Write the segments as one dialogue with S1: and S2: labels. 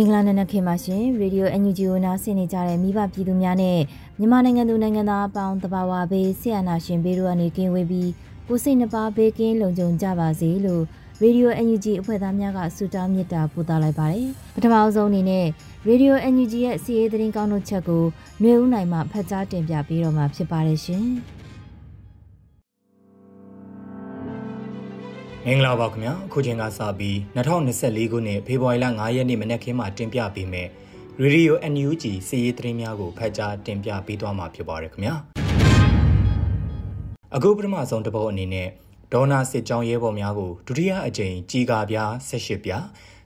S1: မင်္ဂလာနံနက်ခင်းပါရှင်ရေဒီယို NUG ကိုနားဆင်နေကြတဲ့မိဘပြည်သူများနဲ့မြန်မာနိုင်ငံသူနိုင်ငံသားအပေါင်းတဘာဝဘေးဆရာနာရှင်ဘေးတို့ကနေကင်းဝေးပြီးကိုစိတ်နှပါဘေးကင်းလုံခြုံကြပါစေလို့ရေဒီယို NUG အဖွဲ့သားများကဆုတောင်းမေတ္တာပို့သလိုက်ပါတယ်ပထမဆုံးအနေနဲ့ရေဒီယို NUG ရဲ့စီးရေးသတင်းကောင်းတို့ချက်ကိုຫນွေဦးနိုင်မှဖတ်ကြားတင်ပြပေးတော့မှာဖြစ်ပါတယ်ရှင်
S2: မင်္ဂလာပါခင်ဗျာအခုချိန်ကစပြီး2024ခုနှစ်ဖေဖော်ဝါရီလ9ရက်နေ့မနက်ခင်းမှာတင်ပြပေးမယ်ရေဒီယို NUG စီးရီးသတင်းများကိုဖတ်ကြားတင်ပြပေးသွားမှာဖြစ်ပါတယ်ခင်ဗျာအခုပထမဆုံးတစ်ပုတ်အနေနဲ့ဒေါနာစစ်ကြောင်းရဲဘော်များကိုဒုတိယအကြိမ်ကြီးကာပြား18ပြား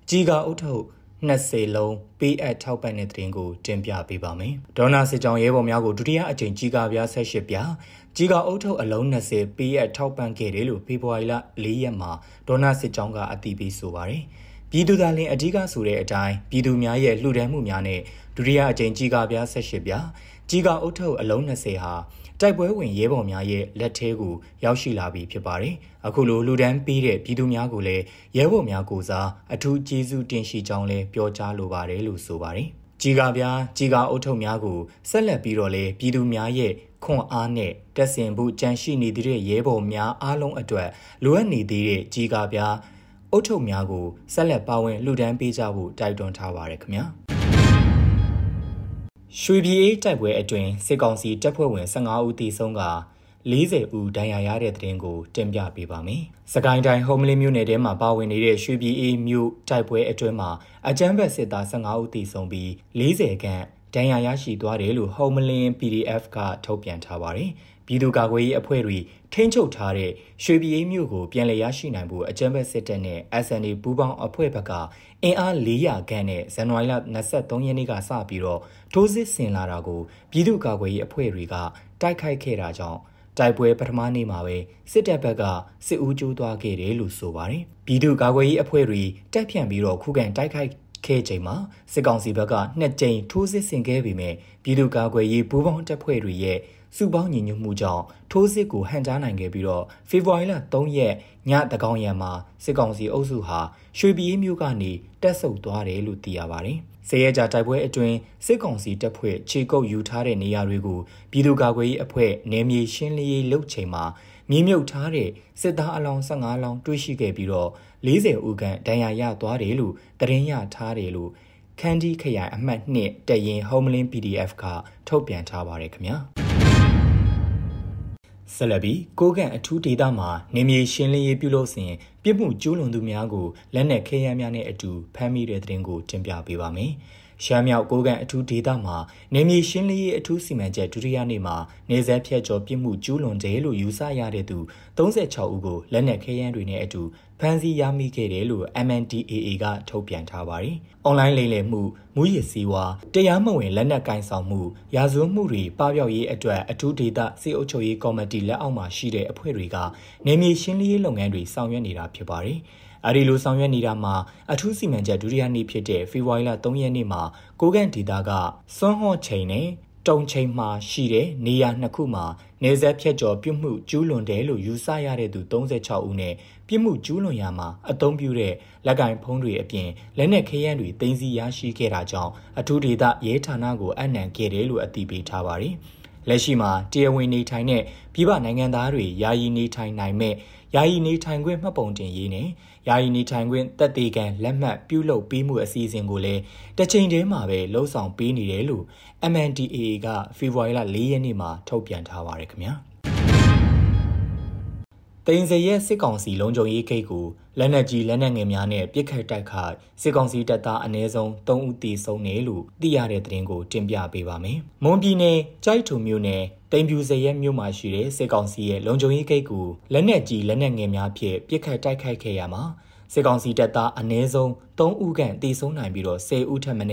S2: ကြီးကာအုပ်ထုပ် 20လုံးပေးအပ်ထောက်ပံ့တဲ့သတင်းကိုတင်ပြပေးပါမယ်။ဒေါနာစစ်ကြောင်းရဲဘော်များကိုဒုတိယအကြိမ်ကြီးကာပြား18ပြားကြီးကအုပ်ထုပ်အလုံး20ပေးအပ်ထောက်ပံ့ခဲ့တယ်လို့ဖေဖော်ဝါရီလ4ရက်မှာဒေါနာစစ်ကြောင်းကအတည်ပြုဆိုပါတယ်။ပြည်သူသားလင်အဓိကဆိုတဲ့အတိုင်းပြည်သူများရဲ့လှူဒန်းမှုများနဲ့ဒုတိယအကြိမ်ကြီးကာပြား18ပြားကြီးကအုပ်ထုပ်အလုံး20ဟာ တိုက်ပွဲဝင်ရဲဘော်များရဲ့လက်ထဲကိုရောက်ရှိလာပြီဖြစ်ပါတယ်။အခုလိုလူဒန်းပေးတဲ့ပြည်သူများကိုလည်းရဲဘော်များကိုစားအထူးကျေးဇူးတင်ရှိကြောင်းလည်းပြောကြားလိုပါတယ်လို့ဆိုပါတယ်။ကြီးကားပြားကြီးကားအုပ်ထုပ်များကိုဆက်လက်ပြီးတော့လဲပြည်သူများရဲ့ခွန်အားနဲ့တက်ဆင်ဖို့ကြံရှိနေသေးတဲ့ရဲဘော်များအားလုံးအတွက်လိုအပ်နေသေးတဲ့ကြီးကားပြားအုပ်ထုပ်များကိုဆက်လက်ပါဝင်လှူဒန်းပေးကြဖို့တိုက်တွန်းထားပါရခင်ဗျာ။ ရွှေပြည်အေးတိုက်ပွဲအတွင်းစစ်ကောင်စီတပ်ဖွဲ့ဝင်15ဦးသေဆုံးက40ဦးဒဏ်ရာရတဲ့တဲ့တင်ကိုတင်ပြပေးပါမယ်။စကိုင်းတိုင်းဟုံးမလင်းမြို့နယ်ထဲမှာပါဝင်နေတဲ့ရွှေပြည်အေးမြို့တိုက်ပွဲအတွင်းမှာအကြမ်းဖက်စစ်သား15ဦးသေဆုံးပြီး40ခန့်ဒဏ်ရာရရှိသွားတယ်လို့ဟုံးမလင်း PDF ကထုတ်ပြန်ထားပါတယ်။ ပြည်သူ့ကာကွယ်ရေးအဖွဲ့တွေထိန်းချုပ်ထားတဲ့ရွှေပြည်အေးမြို့ကိုပြန်လည်ရရှိနိုင်ဖို့အကြမ်းဖက်စစ်တပ်နဲ့ SNA ပူးပေါင်းအဖွဲ့ဘက်ကအင်အား400ခန့်နဲ့ဇန်နဝါရီလ23ရက်နေ့ကစပြီးတော့ထိုးစစ်ဆင်လာတာကိုပြည်သူ့ကာကွယ်ရေးအဖွဲ့တွေကတိုက်ခိုက်ခဲ့တာကြောင့်တိုက်ပွဲပထမနေ့မှာပဲစစ်တပ်ဘက်ကစစ်ဦးကျိုးသွားခဲ့တယ်လို့ဆိုပါတယ်။ပြည်သူ့ကာကွယ်ရေးအဖွဲ့တွေတက်ဖြန့်ပြီးတော့ခုခံတိုက်ခိုက်ခဲ့ချိန်မှာစစ်ကောင်စီဘက်ကနှစ်ကြိမ်ထိုးစစ်ဆင်ခဲ့ပေမဲ့ပြည်သူ့ကာကွယ်ရေးပူးပေါင်းတပ်ဖွဲ့တွေရဲ့ စုပေါင်းညီညွတ်မှုကြောင့်ထိုးစစ်ကိုဟန်ကြားနိုင်ခဲ့ပြီးတော့ဖေဖော်ဝါရီလ3ရက်ညတကောင်ရံမှာစစ်ကောင်စီအုပ်စုဟာရွှေပြည်မြို့ကနေတက်ဆုပ်သွားတယ်လို့သိရပါတယ်။စေရကြတိုက်ပွဲအတွင်းစစ်ကောင်စီတပ်ဖွဲ့ခြေကုပ်ယူထားတဲ့နေရာတွေကိုပြည်သူ့ကာကွယ်ရေးအဖွဲ့နယ်မြေရှင်းလင်းရေးလုပ်ချိန်မှာမြေမြုပ်ထားတဲ့စစ်သားအလောင်း15လောင်းတွေ့ရှိခဲ့ပြီးတော့40ဦးခန့်ဒဏ်ရာရသွားတယ်လို့သတင်းရထားတယ်လို့ခန်းဒီခရိုင်အမှတ်2တရင် Homeland PDF ကထုတ်ပြန်ထားပါတယ်ခင်ဗျာ။ ဆက်လက်ပြီးကိုကန့်အထူးဒေသမှာနေမြေရှင်းလင်းရေးပြုလုပ်စဉ်ပြစ်မှုကျူးလွန်သူများကိုလက်နက်ခဲယမ်းများနဲ့အတူဖမ်းမိတဲ့တဲ့တင်ကိုတင်ပြပေးပါမယ်။ ရှမ်းမြောက်ကိုကန်အထူးဒေသမှာနေမြေရှင်းလင်းရေးအထူးစီမံချက်ဒုတိယနေ့မှာနေဆက်ဖြတ်ကျော်ပြစ်မှုကျူးလွန်တယ်လို့ယူဆရတဲ့သူ36ဦးကိုလက်နက်ခဲယမ်းတွေနဲ့အတူဖမ်းဆီးရမိခဲ့တယ်လို့ MNDAA ကထုတ်ပြန်ထားပါတယ်။ online လိမ်လည်မှုမူရည်စည်းဝါတရားမဝင်လက်နက်ကင်ဆောင်မှုရာဇဝတ်မှုတွေပပျောက်ရေးအတွက်အထူးဒေသစေအုပ်ချုပ်ရေးကော်မတီလက်အောက်မှာရှိတဲ့အဖွဲ့တွေကနေမြေရှင်းလင်းရေးလုပ်ငန်းတွေဆောင်ရွက်နေတာဖြစ်ပါတယ်။ အဲဒီလိုဆောင်ရွက်နေတာမှာအထူးစီမံချက်ဒုတိယနေ့ဖြစ်တဲ့ဖေဖော်ဝါရီလ3ရက်နေ့မှာကိုကန့်ဒေသကစွန်းဟော့ချိန်နဲ့တုံချိန်မှာရှိတဲ့နေရာနှစ်ခုမှာနေဆက်ဖြတ်ကျော်ပြုမှုကျူးလွန်တယ်လို့ယူဆရတဲ့သူ36ဦးနဲ့ပြစ်မှုကျူးလွန်ရမှာအသုံးပြုတဲ့လက်ကင်ဖုံးတွေအပြင်လက်နက်ခဲယမ်းတွေတင်စီရရှိခဲ့တာကြောင့်အထူးဒေသရဲဌာနကိုအနံခဲ့တယ်လို့အသိပေးထားပါတယ်။လက်ရှိမှာတရားဝင်နေထိုင်တဲ့ပြည်ပနိုင်ငံသားတွေယာယီနေထိုင်နိုင်မဲ့ယာယီနေထိုင်ခွင့်မှတ်ပုံတင်ရေးနဲ့ ယာယီနေထိုင်ခွင့်တက်သေးကန်လက်မှတ်ပြုလုပ်ပေးမှုအစီအစဉ်ကိုလည်းတစ်ချိန်တည်းမှာပဲလှုံ့ဆော်ပေးနေတယ်လို့ MNDAA ကဖေဖော်ဝါရီလ၄ရက်နေ့မှာထုတ်ပြန်ထားပါတယ်ခင်ဗျာ တိန်စရဲစစ်ကောင်စီလုံခြုံရေးဂိတ်ကိုလက်နက်ကြီးလက်နက်ငယ်များနဲ့ပစ်ခတ်တိုက်ခိုက်စစ်ကောင်စီတပ်သားအနည်းဆုံး3ဦးသေဆုံးတယ်လို့သိရတဲ့သတင်းကိုတင်ပြပေးပါမယ်။မွန်ပြည်နယ်ကြိုက်ထုံမြို့နယ်တိန်ပြူစရဲမြို့မှာရှိတဲ့စစ်ကောင်စီရဲ့လုံခြုံရေးဂိတ်ကိုလက်နက်ကြီးလက်နက်ငယ်များဖြင့်ပစ်ခတ်တိုက်ခိုက်ခဲ့ရမှာစစ်ကောင်စီတပ်သားအနည်းဆုံး3ဦးခန့်သေဆုံးနိုင်ပြီးတော့10ဦးထပ်မံ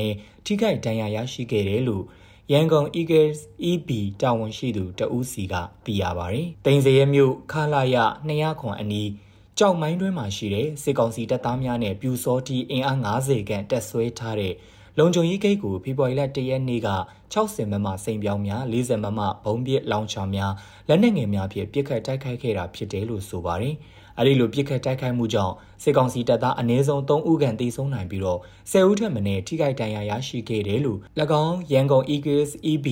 S2: ထိခိုက်ဒဏ်ရာရရှိခဲ့တယ်လို့ ရန်ကုန် Eagles EB တာဝန်ရှိသူတဦးစီကသိရပါဗျ။တိန်စရဲမြို့ခလာရ200ခွန်အနီးကြောက်မိုင်းတွင်းမှာရှိတဲ့စစ်ကောင်စီတပ်သားများနဲ့ပြူစောတီအင်အား90ခန့်တက်ဆွဲထားတဲ့လုံခြုံရေးဂိတ်ကိုဖေဖော်ဝါရီလ၁ရက်နေ့က60မမစိန်ပြောင်းများ40မမဘုံပစ်လောင်ချာများလက်နက်ငယ်များဖြင့်ပစ်ခတ်တိုက်ခိုက်ခဲ့တာဖြစ်တယ်လို့ဆိုပါတယ်။ အဲဒီလိုပြစ်ခတ်တိုက်ခိုက်မှုကြောင့်စစ်ကောင်စီတပ်သားအနည်းဆုံး3ဦးခန့်သေဆုံးနိုင်ပြီးတော့10ဦးထက်မနည်းထိခိုက်ဒဏ်ရာရရှိခဲ့တယ်လို့၎င်းရန်ကုန် Eagles EB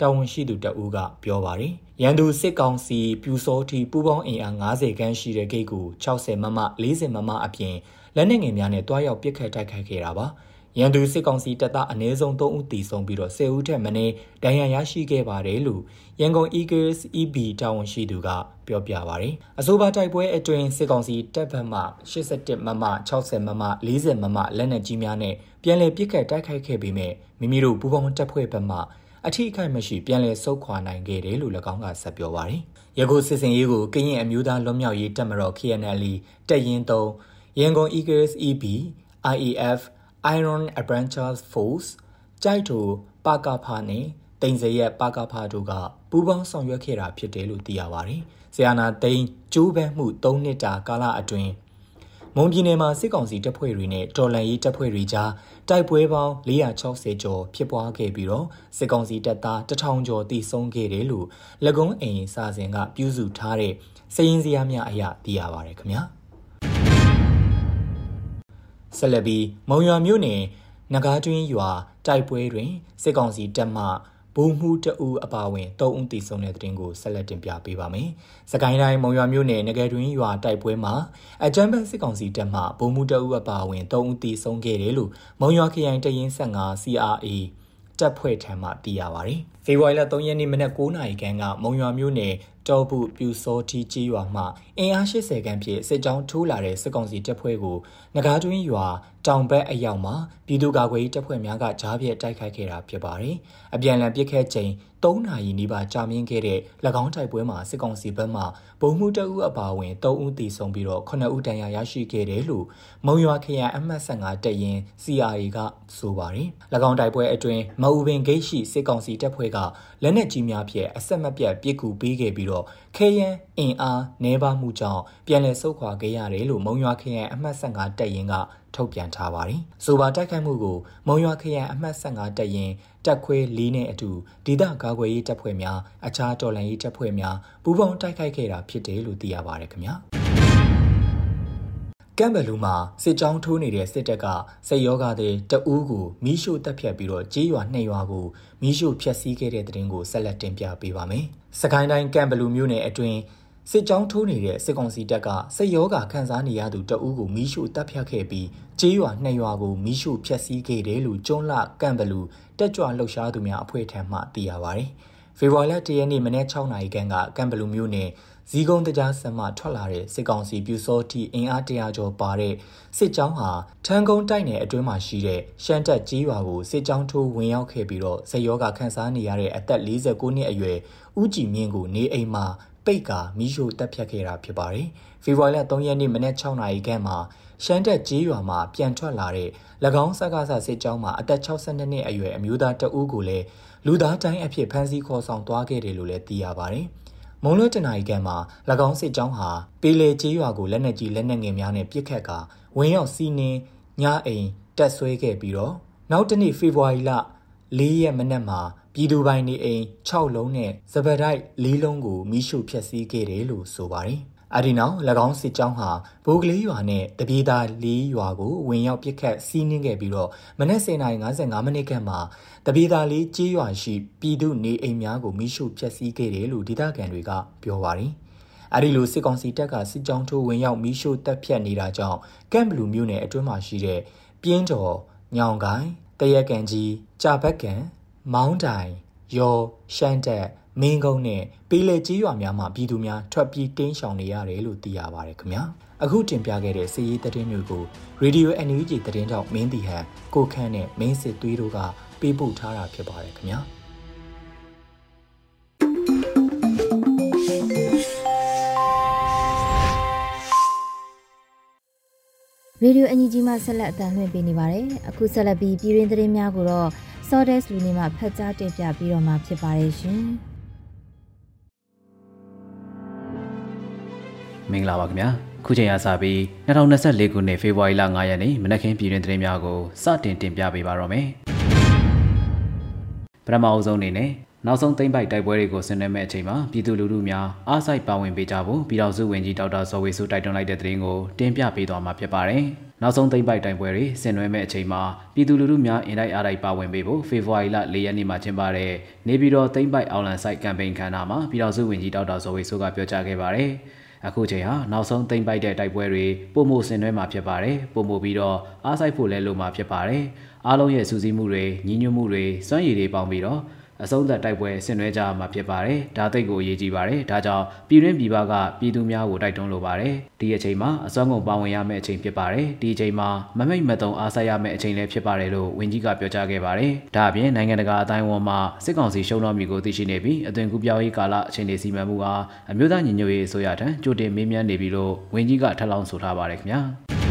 S2: တာဝန်ရှိသူတအူးကပြောပါတယ်။ရန်သူစစ်ကောင်စီပြူစောတီပူပေါင်းအင်အား90ခန်းရှိတဲ့ဂိတ်ကို60မမ40မမအပြင်လက်နက်ငယ်များနဲ့တွားရောက်ပစ်ခတ်တိုက်ခိုက်ခဲ့တာပါ။ ရန်သူစစ်ကောင်စီတပ်သားအနည်းဆုံး3ဦးသေဆုံးပြီးတော့10ဦးထက်မနည်းဒဏ်ရာရရှိခဲ့ပါတယ်လို့ရန်ကုန် Eagles EB တာဝန်ရှိသူကပြောပြပါရယ်အဆိုပါတိုက်ပွဲအတွင်းစစ်ကောင်စီတပ်ဘက်မှ81မမ60မမ40မမလက်နက်ကြီးများနဲ့ပြန်လည်ပစ်ခတ်တိုက်ခိုက်ခဲ့ပေမဲ့မိမိတို့ပူးပေါင်းတပ်ဖွဲ့ဘက်မှအထိအခိုက်မရှိပြန်လည်ဆုတ်ခွာနိုင်ခဲ့တယ်လို့၎င်းကဆက်ပြောပါတယ်။ရခိုစစ်စင်ရေးကိုကရင်အမျိုးသားလွတ်မြောက်ရေးတပ်မတော် KNL တပ်ရင်း3ရန်ကုန် Eagles EB IAF Iron Adventures Force ကြိုက်တူပါကဖာနဲ့တင်စရက်ပါကဖာတို့ကပူးပေါင်းဆောင်ရွက်ခဲ့တာဖြစ်တယ်လို့သိရပါတယ်။ဆီယနာသိန်းကျိုးပန်းမှု3နှစ်တာကာလအတွင်းမွန်ပြည်နယ်မှာစစ်ကောင်စီတပ်ဖွဲ့တွေနဲ့တော်လှန်ရေးတပ်ဖွဲ့တွေကြားတိုက်ပွဲပေါင်း460ကျော်ဖြစ်ပွားခဲ့ပြီးတော့စစ်ကောင်စီတပ်သား1000ကျော်တိဆုံးခဲ့တယ်လို့လကုံးအိမ်စာစဉ်ကပြုစုထားတဲ့စည်ရင်းစရာများအရာသိရပါရခင်ဗျာ ဆက်လက်ပြီးမုံရွာမြို့နယ်နဂါးတွင်းရွာတိုက်ပွဲတွင်စစ်ကောင်စီတပ်မှဘုံမှုတအူအပါဝင်၃ဦးတည်ဆုံတဲ့တဲ့တင်ကိုဆက်လက်တင်ပြပေးပါမယ်။စကိုင်းတိုင်းမုံရွာမြို့နယ်ငကယ်တွင်ရွာတိုက်ပွဲမှာအကြမ်းဖက်စစ်ကောင်စီတပ်မှဘုံမှုတအူအပါဝင်၃ဦးတည်ဆုံခဲ့တယ်လို့မုံရွာခရိုင်တရင်15 CRA တပ်ဖွဲ့ထံမှသိရပါဗျ။ဖေဖော်ဝါရီလ3ရက်နေ့မနက်9:00နာရီခန့်ကမုံရွာမြို့နယ် တောပုပြူစောတီကြီးရွာမှအင်အား80ခန့်ဖြင့်စစ်ကြောင်းထိုးလာတဲ့စစ်ကောင်စီတပ်ဖွဲ့ကိုငကားတွင်းရွာတောင်ဘက်အရောက်မှာပြည်သူ့ကာကွယ်ရေးတပ်ဖွဲ့များကကြားပြက်တိုက်ခိုက်ခဲ့တာဖြစ်ပါတယ်။အပြန်အလှန်ပစ်ခတ်ချိန်3နာရီနီးပါးကြာမြင့်ခဲ့တဲ့၎င်းတိုက်ပွဲမှာစစ်ကောင်စီဘက်မှဗုံမှုတအုပ်အပါအဝင်3ဦးသေဆုံးပြီးတော့9ဦးဒဏ်ရာရရှိခဲ့တယ်လို့မုံရွာခရိုင်အမှတ်15တပ်ရင်း CRA ကဆိုပါတယ်။၎င်းတိုက်ပွဲအတွင်းမအူပင်ဂိတ်ရှိစစ်ကောင်စီတပ်ဖွဲ့ကလက်နက်ကြီးများဖြင့်အဆက်မပြတ်ပစ်ကူပေးခဲ့ပြီးတော့ခဲယမ်းအင်အားနှဲပါမှုကြောင့်ပြန်လည်ဆုတ်ခွာခဲ့ရတယ်လို့မုံရွာခရိုင်အမှတ်15တပ်ရင်းကထုတ်ပြန်ထားပါတယ်။ဆိုပါတိုက်ခိုက်မှုကိုမုံရွာခရိုင်အမှတ်15တပ်ရင်းတပ်ခွဲ၄နဲ့အတူဒေသကာကွယ်ရေးတပ်ဖွဲ့များအခြားတော်လှန်ရေးတပ်ဖွဲ့များပူးပေါင်းတိုက်ခိုက်ခဲ့တာဖြစ်တယ်လို့သိရပါတယ်ခင်ဗျာ။ ကမ်ဘလူမှာစစ်ကြောင်းထိုးနေတဲ့စစ်တပ်ကစစ်ယောဂတဲ့တအူးကိုမီးရှို့တပ်ဖြတ်ပြီးတော့ကြေးရွာနှစ်ရွာကိုမီးရှို့ဖျက်ဆီးခဲ့တဲ့တဲ့တင်ကိုဆက်လက်တင်ပြပေးပါမယ်။စကိုင်းတိုင်းကမ်ဘလူမြို့နယ်အတွင်းစစ်ကြောင်းထိုးနေတဲ့စစ်ကောင်စီတပ်ကစစ်ယောဂခန်းစားနေရသူတအူးကိုမီးရှို့တပ်ဖြတ်ခဲ့ပြီးကြေးရွာနှစ်ရွာကိုမီးရှို့ဖျက်ဆီးခဲ့တယ်လို့ကျွန်းလကမ်ဘလူတက်ကြွလှုပ်ရှားသူများအဖွဲ့ထံမှသိရပါဗျ။ဖေဖော်ဝါရီလ၁ရက်နေ့မနက်6နာရီခန့်ကကမ်ဘလူမြို့နယ် ဇီကုံတကြားဆန်မှထွက်လာတဲ့စစ်ကောင်စီပြူစောတီအင်အားတရာကျော်ပါတဲ့စစ်ကြောင်းဟာထန်းကုန်းတိုက်နယ်အတွင်းမှာရှိတဲ့ရှမ်းတက်ကြီးရွာကိုစစ်ကြောင်းထိုးဝင်ရောက်ခဲ့ပြီးတော့ဇေယောကခန်းစားနေရတဲ့အသက်49နှစ်အရွယ်ဦးကြည်မြင့်ကိုနေအိမ်မှာပိတ်ကာမီးရှို့တပ်ဖြတ်ခဲ့တာဖြစ်ပါတယ်။ဖေဖော်ဝါရီလ3ရက်နေ့မနက်6နာရီခန့်မှာရှမ်းတက်ကြီးရွာမှာပြန်ထွက်လာတဲ့၎င်းစကားဆစစ်ကြောင်းမှာအသက်62နှစ်အရွယ်အမျိုးသားတဦးကိုလည်းလူသားတိုင်းအဖြစ်ဖမ်းဆီးခေါ်ဆောင်သွားခဲ့တယ်လို့လည်းသိရပါတယ်။ မုံလွတ်တနာရီကန်မှာ၎င်းစစ်ကြောင်းဟာပေလေကျေးရွာကိုလက်နက်ကြီးလက်နက်ငယ်များနဲ့ပစ်ခတ်ကာဝင်ရောက်စီးနင်းညအိမ်တက်ဆွဲခဲ့ပြီးတော့နောက်တနေ့ဖေဖော်ဝါရီလ၄ရက်မနက်မှာပြည်သူပိုင်နေအိမ်6လုံးနဲ့စပယ်တိုက်၄လုံးကိုမိရှုဖျက်ဆီးခဲ့တယ်လို့ဆိုပါတယ်။ အဲဒီနောက်၎င်းစစ်ကြောင်းဟာဘိုးကလေးရွာနဲ့တပြေးသားလေးရွာကိုဝင်ရောက်ပစ်ခတ်စီးနင်းခဲ့ပြီးတော့မနက်09:55မိနစ်ခန့်မှာတပြေသာလေးကြေးရွာရှိပြည်သူနေအိမ်များကိုမိရှုဖျက်ဆီးခဲ့တယ်လို့ဒေသခံတွေကပြောပါတယ်အဲဒီလိုစစ်ကောင်စီတပ်ကစစ်ကြောင်းထိုးဝင်ရောက်မီးရှို့တပ်ဖြတ်နေတာကြောင့်ကမ်ဘလူမြို့နယ်အတွင်းမှာရှိတဲ့ပြင်းတော်ညောင်ကိုင်းတရက်ကန်ကြီးကြာဘက်ကန်မောင်းတိုင်ရောရှမ်းတက် မင်းကုန်းနဲ့ပေးလေကြီးရွာများမှာပြည်သူများထွက်ပြေးတင်းရှောင်နေရတယ်လို့သိရပါတယ်ခင်ဗျာအခုတင်ပြခဲ့တဲ့စီးရီးသတင်းတွေကို Radio NUG သတင်းတောက်မင်းတီဟန်ကိုခန့်နဲ့မင်းစစ်သွေးတို့ကပေးပို့ထားတာဖြစ်ပါတယ်ခင်ဗျာ
S1: ရေဒီယိုအန်ဂျီမှဆက်လက်အသံလွှင့်ပေးနေပါတယ်။အခုဆက်လက်ပြီးပြည်တွင်းသတင်းများကိုတော့ Sodes လူနေမှာဖတ်ကြားတင်ပြပြီးတော့မှာဖြစ်ပါတယ်ရှင်။
S3: မင်္ဂလာပါခင်ဗျာ။ခုချိန်ရစပြီး2024ခုနှစ်ဖေဖော်ဝါရီလ9ရက်နေ့မနက်ခင်းပြည်တွင်သတင်းများကိုစတင်တင်ပြပေးပါတော့မယ်။ပထမအဆုံးအနေနဲ့နောက်ဆုံးသိမ့်ပိုက်တိုက်ပွဲတွေကိုဆင်နွှဲမဲ့အချိန်မှာပြည်သူလူထုများအားစိုက်ပါဝင်ပေးကြဖို့ပြည်တော်စုဝင်ကြီးဒေါက်တာဇော်ဝေစုတိုက်တွန်းလိုက်တဲ့သတင်းကိုတင်ပြပေးသွားမှာဖြစ်ပါတယ်။နောက်ဆုံးသိမ့်ပိုက်တိုက်ပွဲတွေဆင်နွှဲမဲ့အချိန်မှာပြည်သူလူထုများအင်တိုက်အားတိုက်ပါဝင်ပေးဖို့ဖေဖော်ဝါရီလ၄ရက်နေ့မှာကျင်းပတဲ့နေပြည်တော်သိမ့်ပိုက်အောင်လန်ဆိုင်ကမ်ပိန်းခန်းနာမှာပြည်တော်စုဝင်ကြီးဒေါက်တာဇော်ဝေစုကပြောကြားခဲ့ပါတယ်။ အခုချိန်ဟာနောက်ဆုံးသိမ့်ပိုက်တဲ့တိုက်ပွဲတွေပုံမှုဆင်နွှဲမှာဖြစ်ပါတယ်ပုံမှုပြီးတော့အားစိုက်ဖို့လဲလို့မှာဖြစ်ပါတယ်အားလုံးရဲ့စူးစီးမှုတွေညီညွတ်မှုတွေစွမ်းရည်တွေပေါင်းပြီးတော့ အဆုံးသက်တိုက်ပွဲဆင်နွှဲကြမှာဖြစ်ပါတယ်။ဒါသိတ်ကိုအရေးကြီးပါတယ်။ဒါကြောင့်ပြည်တွင်းပြည်ပကပြည်သူများကိုတိုက်တွန်းလိုပါတယ်။ဒီအချိန်မှာအစွမ်းကုန်ပါဝင်ရမယ့်အချိန်ဖြစ်ပါတယ်။ဒီအချိန်မှာမမိတ်မတုံအားဆိုင်ရမယ့်အချိန်လည်းဖြစ်ပါတယ်လို့ဝန်ကြီးကပြောကြားခဲ့ပါတယ်။ဒါအပြင်နိုင်ငံတကာအတိုင်းအဝန်မှစစ်ကောင်စီရှုံးတော်မူကိုသိရှိနေပြီးအသွင်ကူးပြောင်းရေးကာလအချိန်တွေစီမံမှုအားအမျိုးသားညီညွတ်ရေးအစိုးရထံကြိုတင်မေးမြန်းနေပြီလို့ဝန်ကြီးကထပ်လောင်းဆိုထားပါတယ်ခင်ဗျာ။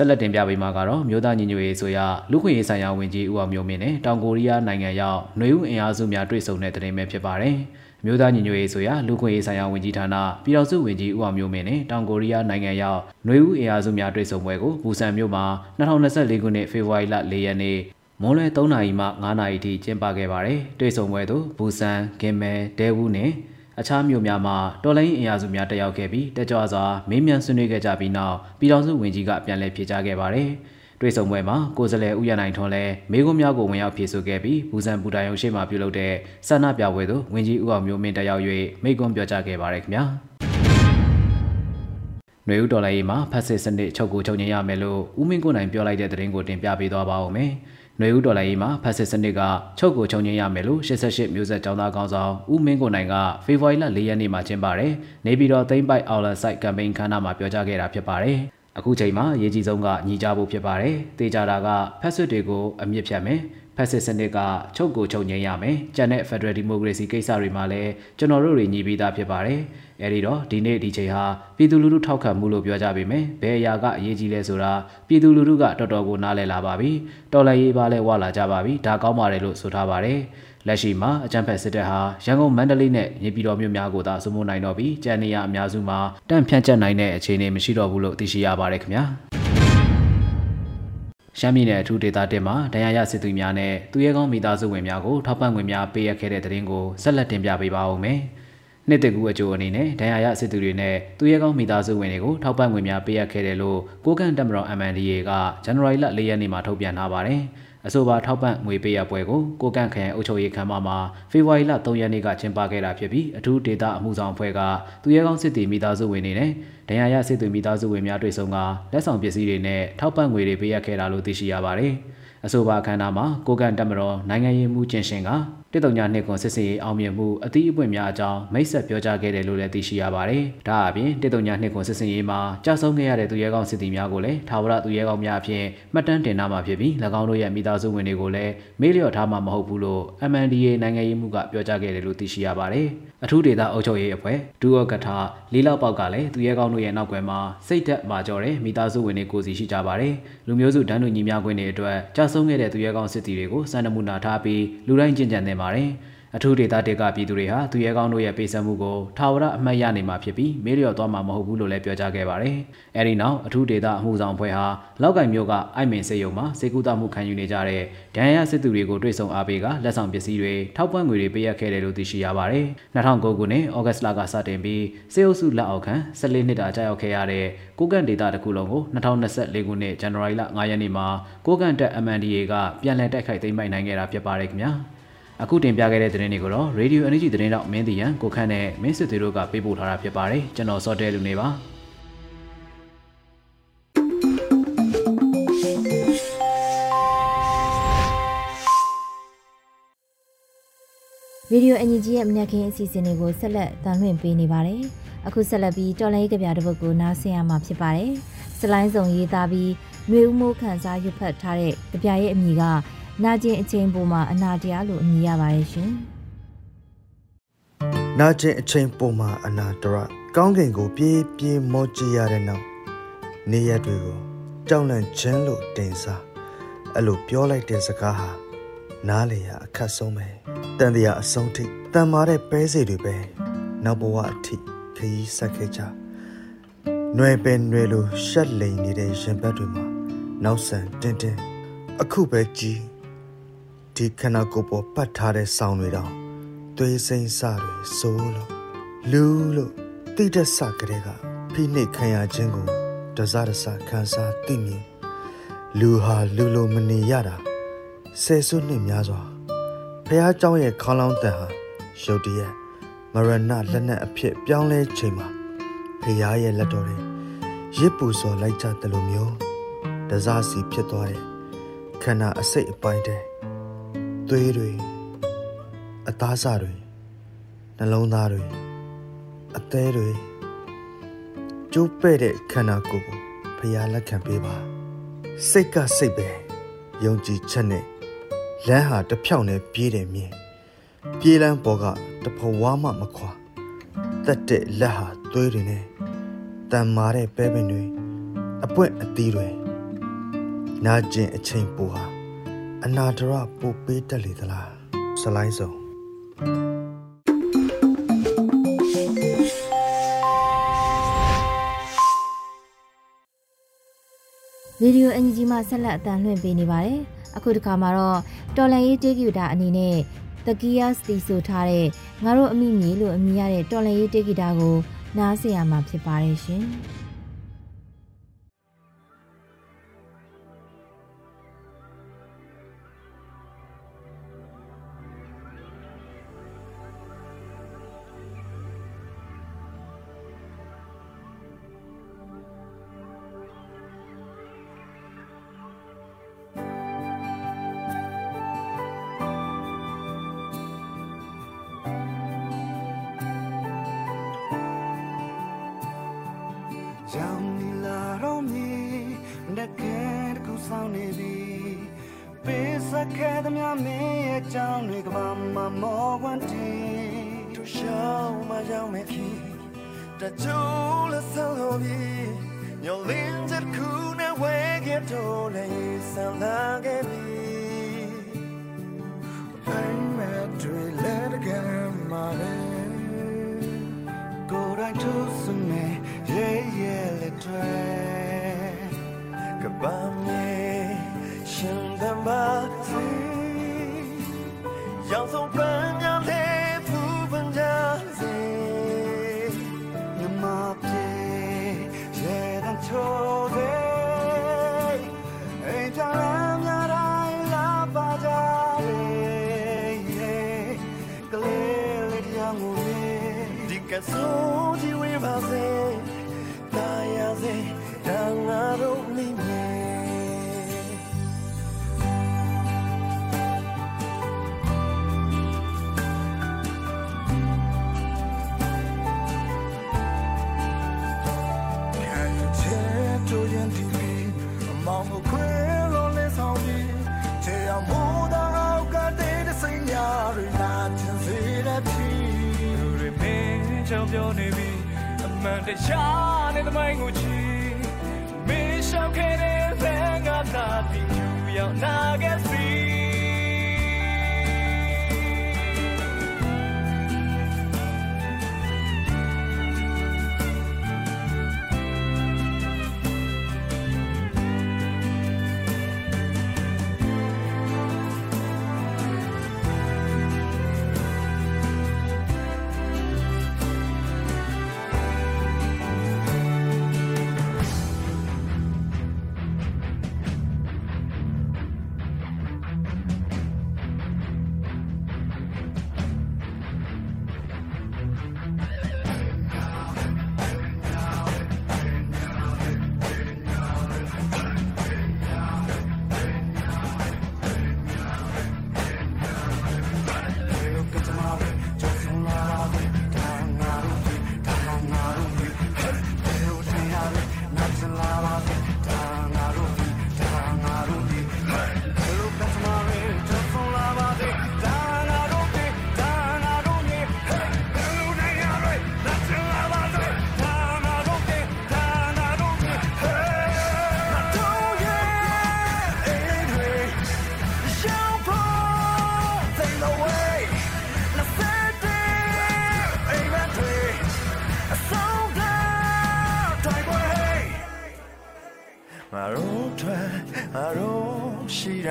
S3: ဆက်လက်တင်ပြပေးမှာကတော့မြို့သားညီညွတ်ရေးဆိုရလူခွင့်ရေးဆိုင်ရာဝန်ကြီးဦးအောင်မျိုးမင်းနဲ့တောင်ကိုရီးယားနိုင်ငံရောက်နှွေဦးအင်အားစုများတွေ့ဆုံတဲ့တင်ပြဖြစ်ပါတယ်။မြို့သားညီညွတ်ရေးဆိုရလူခွင့်ရေးဆိုင်ရာဝန်ကြီးဌာနပြည်တော်စုဝန်ကြီးဦးအောင်မျိုးမင်းနဲ့တောင်ကိုရီးယားနိုင်ငံရောက်နှွေဦးအင်အားစုများတွေ့ဆုံပွဲကိုဘူဆန်မြို့မှာ2024ခုနှစ်ဖေဖော်ဝါရီလ4ရက်နေ့မွန်လွဲ3နာရီမှ9နာရီထိကျင်းပခဲ့ပါတယ်။တွေ့ဆုံပွဲသို့ဘူဆန်၊ဂင်မဲ၊ဒဲဝူးနဲ့ အခြားမြို့များမှာတော်လိုင်းအင်အားစုများတက်ရောက်ခဲ့ပြီးတက်ကြွစွာမေးမြန်းဆွေးနွေးခဲ့ကြပြီးနောက်ပြည်ထောင်စုဝန်ကြီးကပြန်လည်ဖြေကြားခဲ့ပါတယ်။တွေ့ဆုံပွဲမှာကိုယ်စားလှယ်ဦးရနိုင်ထွန်းလည်းမေးခွန်းများကိုဝင်ရောက်ဖြေဆိုခဲ့ပြီးဘူဇန်ပူတိုင်ရုံရှိမှပြုလုပ်တဲ့ဆန္ဒပြပွဲသို့ဝန်ကြီးဦးအောင်မျိုးမင်းတက်ရောက်၍မိန့်ခွန်းပြောကြားခဲ့ပါတယ်ခင်ဗျာ။နွေဦးတော်လိုင်းမှာဖက်စစ်စနစ်ချုပ်ကိုချုပ်ငြိမ်းရမယ်လို့ဦးမင်းကိုနိုင်ပြောလိုက်တဲ့သတင်းကိုတင်ပြပေးသွားပါဦးမယ်။ ຫນွေဦးတော်လိုင်းရေးမှာဖက်စစ်စနစ်ကချုပ်ကိုချုပ်ငင်းရမယ်လို့88မျိုးဆက်ចောင်းသားကောင်းဆောင်ဦးမင်းကိုနိုင်ကဖေဖော်ဝါရီလ၄ရက်နေ့မှာကျင်းပတယ်။နေပြည်တော်သိမ့်ပိုက်အော်လန်ဆိုင်ကမ်ပိန်းခန်းနာမှာပြောကြားခဲ့တာဖြစ်ပါတယ်။အခုချိန်မှာရေးကြီးဆုံးကညီကြဖို့ဖြစ်ပါတယ်။တေချာတာကဖက်စစ်တွေကိုအမြင့်ဖြတ်မယ်။ဖက်စစ်စနစ်ကချုပ်ကိုချုပ်ငင်းရမယ်။ကျန်တဲ့ Federal Democracy ကိစ္စတွေမှာလည်းကျွန်တော်တို့တွေညီပြီးသားဖြစ်ပါတယ်။ အဲဒီတော့ဒီနေ့ဒီချိန်ဟာပြည်သူလူထုထောက်ခံမှုလို့ပြောကြပေမယ့်ဘယ်အရာကအရေးကြီးလဲဆိုတာပြည်သူလူထုကတော်တော်ကိုနားလည်လာပါပြီတော်လည်းရေးပါလဲဝလာကြပါပြီဒါကောင်းပါတယ်လို့ဆိုထားပါတယ်လက်ရှိမှာအကြံဖက်စစ်တပ်ဟာရန်ကုန်မန္တလေးနဲ့နေပြည်တော်မြို့များကိုသာစုမှုနိုင်တော့ပြီးကြံနေရအများစုမှာတန့်ဖြန့်ကျက်နိုင်တဲ့အခြေအနေမရှိတော့ဘူးလို့သိရှိရပါတယ်ခင်ဗျာရှမ်းပြည်နယ်အထူးဒေသတင်မှာဒဏ်ရာရစစ်သူများနဲ့သူရဲကောင်းမိသားစုဝင်များကိုထောက်ပံ့ငွေများပေးရခဲ့တဲ့တဲ့ရင်ကိုဆက်လက်တင်ပြပေးပါဦးမယ်။ နှစ်တကူအကျိုးအနေနဲ့ဒဏ်ရာရစစ်သူတွေနဲ့သူရဲကောင်းမိသားစုဝင်တွေကိုထောက်ပံ့ငွေများပေးအပ်ခဲ့တယ်လို့ကိုကန့်တက်မတော် MNDA ကဇန်နဝါရီလ၄ရက်နေ့မှာထုတ်ပြန်ထားပါတယ်။အဆိုပါထောက်ပံ့ငွေပေးရပွဲကိုကိုကန့်ခရိုင်အုပ်ချုပ်ရေးခန်းမမှာဖေဖော်ဝါရီလ3ရက်နေ့ကကျင်းပခဲ့တာဖြစ်ပြီးအထူးဒေသအမှုဆောင်အဖွဲ့ကသူရဲကောင်းစစ်တီမိသားစုဝင်တွေနဲ့ဒဏ်ရာရစစ်သူမိသားစုဝင်များတွေ့ဆုံကလက်ဆောင်ပစ္စည်းတွေနဲ့ထောက်ပံ့ငွေတွေပေးအပ်ခဲ့တာလို့သိရှိရပါတယ်။အဆိုပါအခမ်းအနားမှာကိုကန်တက်မတော်နိုင်ငံရေးမှုကျင်ရှင်က တစ်တုံညာနှစ်ကွန်စစ်စေးအောင်မြင်မှုအသီးအပွင့်များအကြောင်းမိတ်ဆက်ပြောကြားခဲ့တယ်လို့လည်းသိရှိရပါတယ်။ဒါအပြင်တစ်တုံညာနှစ်ကွန်စစ်စေးမှာကြာဆုံးခဲ့ရတဲ့သူရဲကောင်းစစ်သည်များကိုလည်းထာဝရသူရဲကောင်းများအဖြစ်မှတ်တမ်းတင်ထားမှာဖြစ်ပြီး၎င်းတို့ရဲ့မိသားစုဝင်တွေကိုလည်းမေးလျော့ထားမှာမဟုတ်ဘူးလို့ MNDA နိုင်ငံရေးမှုကပြောကြားခဲ့တယ်လို့သိရှိရပါတယ်။အထူးဒေသအုပ်ချုပ်ရေးအဖွဲ့ဒူအော့ကထာလေးလောက်ပေါက်ကလည်းသူရဲကောင်းတို့ရဲ့နောက်ွယ်မှာစိတ်သက်မာကြော်တဲ့မိသားစုဝင်တွေကိုစီရှိကြပါတယ်။လူမျိုးစုဒန်းတူညီများခွင့်တွေအတွက်ကြာဆုံးခဲ့တဲ့သူရဲကောင်းစစ်တီတွေကိုစံနမူနာထားပြီးလူတိုင်းကျင့်ကြံသင့်ပါတယ်။အထူးဒေသတေကပြည်သူတွေဟာသူရဲကောင်းတို့ရဲ့ပေးဆက်မှုကိုထာဝရအမှတ်ရနေမှာဖြစ်ပြီးမေးလျော်သွားမှာမဟုတ်ဘူးလို့လည်းပြောကြားခဲ့ပါတယ်။အဲဒီနောက်အထူးဒေသအမှုဆောင်ဖွဲ့ဟာလောက်ကင်မြို့ကအိုက်မင်စေယုံမှာစေကူတာမှုခံယူနေကြတဲ့ဒဏ်ရာစစ်သူတွေကိုတွေ့ဆုံအားပေးကလက်ဆောင်ပစ္စည်းတွေထောက်ပံ့ငွေတွေပေးအပ်ခဲ့တယ်လို့သိရှိရပါတယ်။2009ခုနှစ်ဩဂတ်လကစတင်ပြီးစေအုပ်စုလက်အောက်ခံ14နှစ်တာကြာရောက်ခဲ့ရတဲ့ကိုကန့်ဒေသတစ်ခုလုံးကို2024ခုနှစ်ဇန်နဝါရီလ9ရက်နေ့မှာကိုကန့်တက် MNDA ကပြန်လည်တိုက်ခိုက်သိမ်းပိုက်နိုင်ခဲ့တာဖြစ်ပါတယ်ခင်ဗျာ။ အခုတင်ပြခဲ့တဲ့သတင်းတွေကိုတော့ Radio Energy သတင်းတော့မင်းတီရန်ကိုခန့်နဲ့မင်းစစ်သေးတို့ကပေးပို့ထားတာဖြစ်ပါတယ်ကျွန်တော်စောတဲလူနေပါ
S1: ရေဒီယိုအန်ဂျီရဲ့မနက်ခင်းအစီအစဉ်တွေကိုဆက်လက်တင်လွှင့်ပေးနေပါတယ်။အခုဆက်လက်ပြီးတော်လိုင်းကြပြတစ်ပုဒ်ကိုနားဆင်ရမှာဖြစ်ပါတယ်။စလိုင်းစုံရေးသားပြီးနှွေဦးမိုးခန်းစားရွတ်ဖတ်ထားတဲ့ကြပြရဲ့အမည်က နာကျင်အချိန်ပေါ်မှာအနာတရားလို့အမည်ရပါတယ်ရှင်။
S4: နာကျင်အချိန်ပေါ်မှာအနာတရကောင်းကင်ကိုပြေးပြေးမောကြည့်ရတဲ့နောက်နေရက်တွေကိုကြောက်လန့်ခြင်းလို့တင်စားအဲ့လိုပြောလိုက်တဲ့စကားဟာနားလေရအခက်ဆုံးပဲတန်တရားအဆုံးထိတန်မာတဲ့ပဲစီတွေပဲနောက်ဘဝအထိခရီးဆက်ခဲ့ကြຫນွယ်ပင်ຫນွယ်လိုရှက်လိန်နေတဲ့ရင်ဘတ်တွေမှာနောက်ဆန်တင်းတင်းအခုပဲကြည် ဒီခန္ဓာကိုယ်ပေါ်ပတ်ထားတဲ့ဆောင်းတွေတောင်သွေးစိမ့်စတွေစိုးလို့လူလို့တိတက်ဆကလေးကဖိနှိပ်ခံရခြင်းကိုတစားတစားခံစားသိမြင်လူဟာလူလိုမနေရတာဆယ်စုနှစ်များစွာဖះเจ้าရဲ့ခေါင်းလောင်းတန်ဟာရုတ်တရက်မရဏလက်နက်အဖြစ်ပြောင်းလဲချိန်မှာဖះရဲ့လက်တော်တွေရစ်ပူစော်လိုက်ကြတယ်လို့မျိုးတစားစီဖြစ်သွားတဲ့ခန္ဓာအစိတ်အပိုင်းတဲ့ သွေးတွေအသားစတွေနှလုံးသားတွေအသေးတွေကျိုးပဲ့တဲ့ခန္ဓာကိုယ်ကိုဖះလက်ခံပေးပါစိတ်ကစိတ်ပဲယုံကြည်ချက်နဲ့လမ်းဟာတဖြောက်နဲ့ပြေးတယ်မြင်ပြေးလန်းပေါ်ကတဖဝါမှမခွာတက်တဲ့လက်ဟာသွေးတွေနဲ့တန်မာတဲ့ပဲပင်တွေအပွင့်အသီးတွေနာကျင်အချိန်ပူဟာ အနာဒရပူပေးတတ်လေသလားဆလိုင်းစုံ
S1: ရေဒီယိုအန်ဂျီမှဆက်လက်အတန်လွှင့်ပေးနေပါတယ်။အခုတခါမှာတော့တော်လန်ရေးတေးဂီတာအနေနဲ့တကီယာစတီဆိုထားတဲ့ငါတို့အမိမြေလို့အမည်ရတဲ့တော်လန်ရေးတေးဂီတာကိုနားဆင်ရမှာဖြစ်ပါတယ်ရှင်။
S5: ခဲ့သမျှမင်းရဲ့ကြောင်းတွေကဘာမှမောဝမ်းတီတို့ရှောင်းမရောက်မဲ့ခင်တချို့လက်ဆောင်လို့ပြီးညလင်းချက်ခုနဲ့ဝဲခဲ့တော့လေဆန်လာခဲ့ပြီ I'm mad to let again my Go right to some yeah yeah let try Goodbye me ရှင်သမ်းပါစေရောင်ဆုံးပန်းများလေးဖူးပန်းကြစေမြမပြေရေတန်ချိုးစေအိမ်ချမ်းများတိုင်းလာပါကြလေ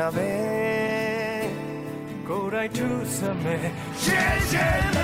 S5: ရှိတာပဲကိုယ်တိုင်သူစမဲရှင်းရှ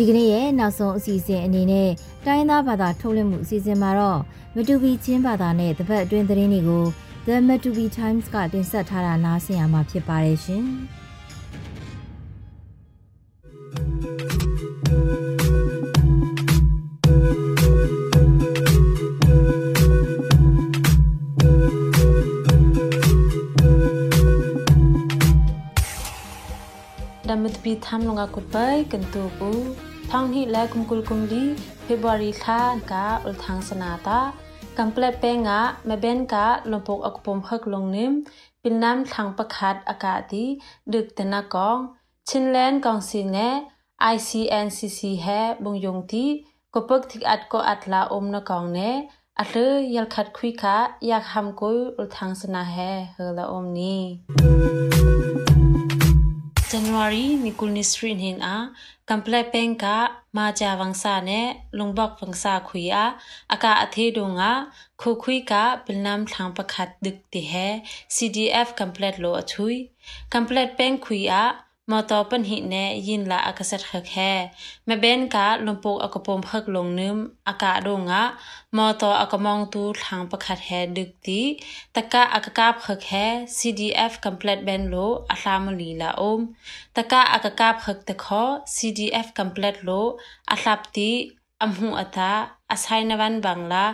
S5: ဒီကနေ့ရဲ့နောက်ဆုံးအစီအစဉ်အနေနဲ့တိုင်းသားဘာသာထုတ်လွှင့်မှုအစီအစဉ်မှာတော့မတူပီချင်းဘာသာနဲ့တပတ်အတွင်းသတင်းတွေကို The Matupi Times ကတင်ဆက်ထားတာနားဆင်ရမှာဖြစ်ပါတယ်ရှင်။ ท้องฮิและกุมกุลกุมดีเฟบ
S1: รุรีค่ากะอุลทางสนาตากำเปลเปงะแม่เบนกะลมปกอกุปมเพักลงนิมเป็นน้ำทางประคัดอากาศดีดึกตะนาก
S6: องชินแลนกองสีแน ICNCC แฮบงยงทีกบกทิกอัดก็อัดลาอมนกองแนอัตเลยัลขัดคุยคะอยากทำกุยอุทางสนาแฮเฮละอมนี้ January Nikul Nisrin hin a Kample Penka Ma Ja Wangsa ne Lungbak Wangsa Khui a aka athe donga khu khui ka Pilnam Thang Pakhat dik ti he CDF complete lo athui complete pen khui a มอตอปันหิเนยินละอากาศเขกแค่แม่เบนกะลมปกอากปมพักลงนึมอากาดงะมอตออากมองตูทางประคัดแฮดึกตีตะกะอากกาบเขกแค่ CDF complete ben lo อาลามลีละอมตะกะอากกาบขักตะขอ CDF complete lo อาลาบตีอัมหูอัตาอาศัยนวันบังลา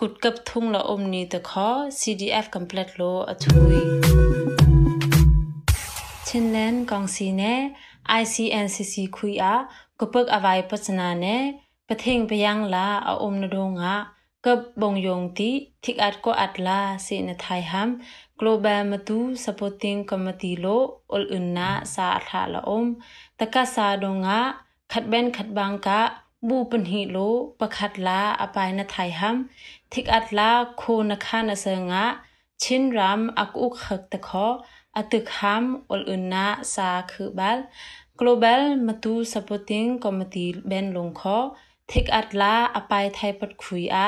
S6: กุดกับทุ่งละอมนี้ตะขอ CDF complete lo อทุยชิ นเลนกองซีเน ICNCC คุยอะกปึกอวัยปัจนาเนปะเทงไปยังลาอาอมนดงะกับบงยงติทิกอัดก็อัดลาสินไทยฮัม Global Matu Supporting Committee โลอลอุนนาสาทาละอมตะกะสาดงะขัดเบนขัดบังกะบูปันหิโลประคัดลาอปายนไทยฮัมทิกอัดลาโคนคานเซงะชินรามอักอุกขกตะขอ atuk ham ol unna sa khubal global matu supporting committee ben longkho thik atla apai thai pat khui a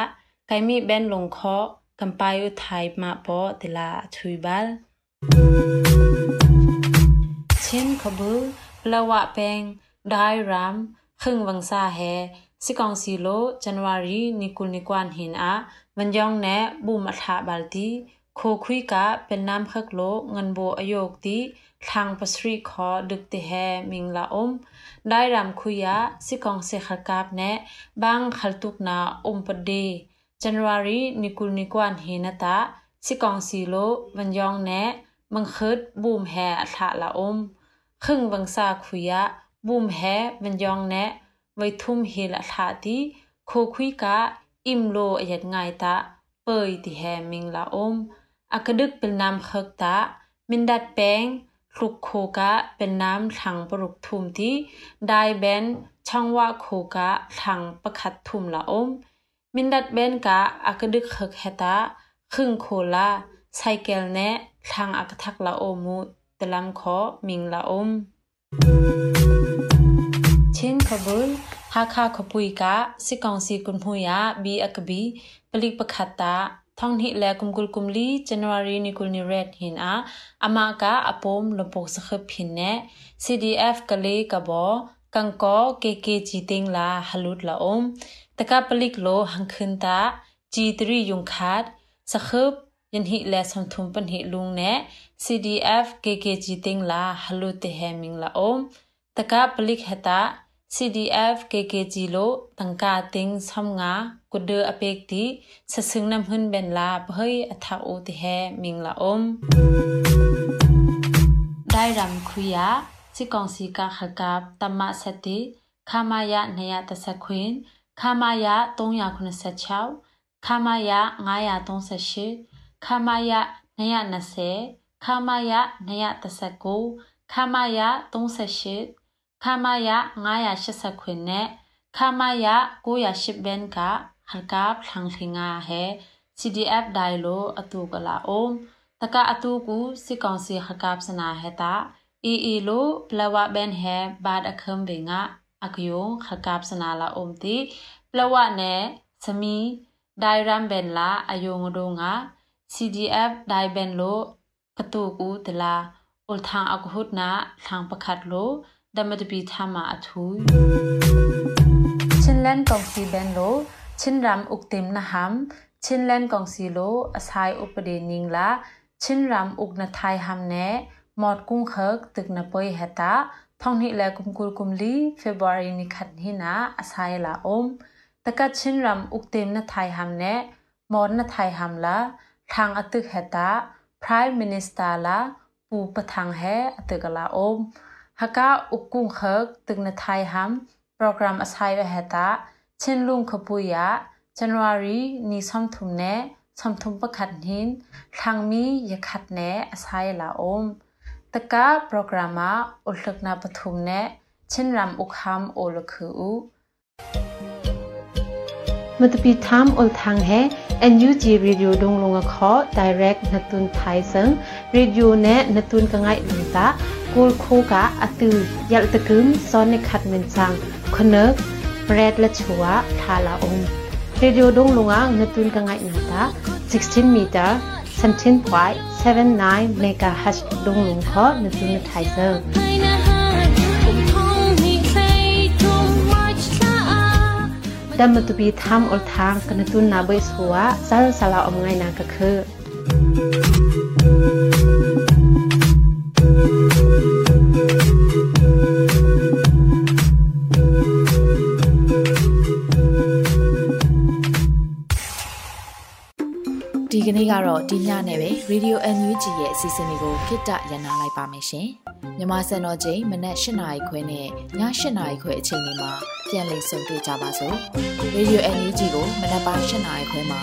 S6: kaimi ben longkho kampai u thai ma po tila thuibal chin khabu lawa peng dai ram khung wangsa he sikong silo january nikul nikwan hin a manjong ne bu ma tha balti โคคุยกะเป็นน้ำคักโลเงินโบอโยกติทางปสรีขอดึกติแฮมิงละอม ได้รำคุยะสิกองเสขกาบแนะบางขัลตุกนาอมปดเด January นิกุลนิกวันเฮนตะสิกองสีโลวันยองแนะมังคิดบูมแฮอัฐะละอม ครึ่งวังซาคุยะบูมแฮวันยองแนะไวทุ่มเฮละทาติโคคุยกะ อิมโลอยัดง่ายตะ เปยติแฮมิงละอม อักดึกเป็นน้ำเคิกตะ มินดัดแปงคลุกโคกะเป็นน้ำถังปรุกทุมที่ได้แบนช่องว่าโคกะถังประคัดทุมละอม มินดัดแบนกะอักดึกเคิกเฮตะครึ่งโคลาไซเกลแนะทางอักทักละโอมูตลำขอมิงละอม เช่นขบุลฮาคาขบุยกะสิกองสีกุนหุยะบีอักบีปลิกประคัตตา thong hi la kum kul kum li january ni kul ni red hin a ama ka apom lopok sa khap phin ne cdf ka le ka bo kang ko kkg ting la halut la om taka palik lo hang khun ta g3 yung khat sa khap yin hi la som thum pan hi lung ne cdf kkg ting la halut te heming la om taka palik heta CDF KKG လိုတန်ကာတင်းဆမ်ငါကုဒအပေကတိဆစင်းနမ်ဟွန်ဘန်လာဘဟိအထာအိုတိဟဲမင်လာအုံဒိုင်ရမ်ခွေယာစီကောင်စီကာခကပ်တမစတိခမာယနယတဆခွင်ခမာယ396ခမာယ938ခမာယ920ခမာယ939ခမာယ38 ခမယ980ခွင်နဲ့ခမယ910ဘန်ကဟန်ကပ်ထန်ထင်းအားဟဲ CDF ဒိုင်လိုအတူကလာအုံးတကအတူကူစစ်ကောင်စီဟကပ်စနာဟတာ EE လိုပလဝဘန်ဟဲဘတ်အခမ်ဘေငါအကယုံဟကပ်စနာလာအုံးတီပလဝနဲ့သမီဒိုင်ရမ်ဘန်လာအယုံဒုံငါ CDF ဒိုင်ဘန်လိုကတူကူတလာဥလ်ထန်အကဟုတ်နာထန်ပခတ်လို ระคัดโลดมดบีทามาอทุยชินแลนกองซีเบนโลชินรำอุกติมนะฮัมชินแลนกองซีโลอสายอุปเดนิงละชินรำอุกนาไทยฮัมเนมอดกุ้งเคิกตึกนาปอยเฮตาท่องนิแลกุมกุลกุมลีเฟบรุรีนิขัดหินาอสายละอม ตะกัดชินรำอุกติมนาไทยฮัมเนมอดนาไทยฮัมละทางอตึกเฮตา Prime Minister ละปูปะทางแฮอตึกละอม haka ukung khak กูลโคกะอตือยาลตะกึมซ้อนในขัดเงินสังคนเน
S7: กแปรดและชัวทาลาองเรดิโอดงลงอ่างเนตุนกังไงนาตา16เมตร17ควาย79 megahertz ดงลงขอ
S6: เนตุนไทเซอร์
S7: ดำมตุบีทำอลทางกันตุนนาเบยสัวซาลซาลาอมไงนางก็คือ
S8: ဒီကနေ့ကတော့ဒီညနဲ့ပဲ Radio NUG ရဲ့အစီအစဉ်လေးကိုခਿੱတရနာလိုက်ပါမယ်ရှင်။မြမစံတော်ချိန်မနက်၈နာရီခွဲနဲ့ည၈နာရီခွဲအချိန်တွေမှာပြန်လည်ဆုံတွေ့ကြပါစို့။ Radio NUG ကိုမနက်ပိုင်း၈နာရီခွဲမှာ